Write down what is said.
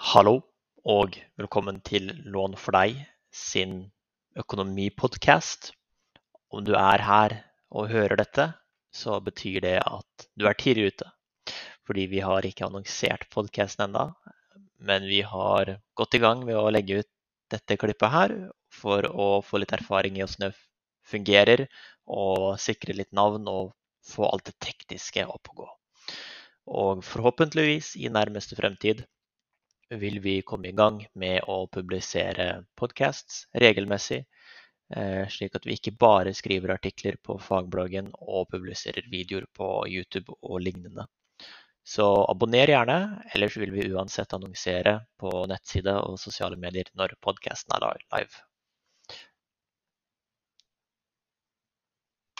Hallo og velkommen til Lån for deg sin økonomipodkast. Om du er her og hører dette, så betyr det at du er tidlig ute. Fordi vi har ikke annonsert podkasten enda, men vi har gått i gang med å legge ut dette klippet her for å få litt erfaring i hvordan det fungerer, og sikre litt navn og få alt det tekniske opp å gå. Og forhåpentligvis i nærmeste fremtid vil vi komme i gang med å publisere podcasts regelmessig, eh, slik at vi ikke bare skriver artikler på fagbloggen og publiserer videoer på YouTube og lignende. Så abonner gjerne, ellers vil vi uansett annonsere på nettside og sosiale medier når podkasten er live.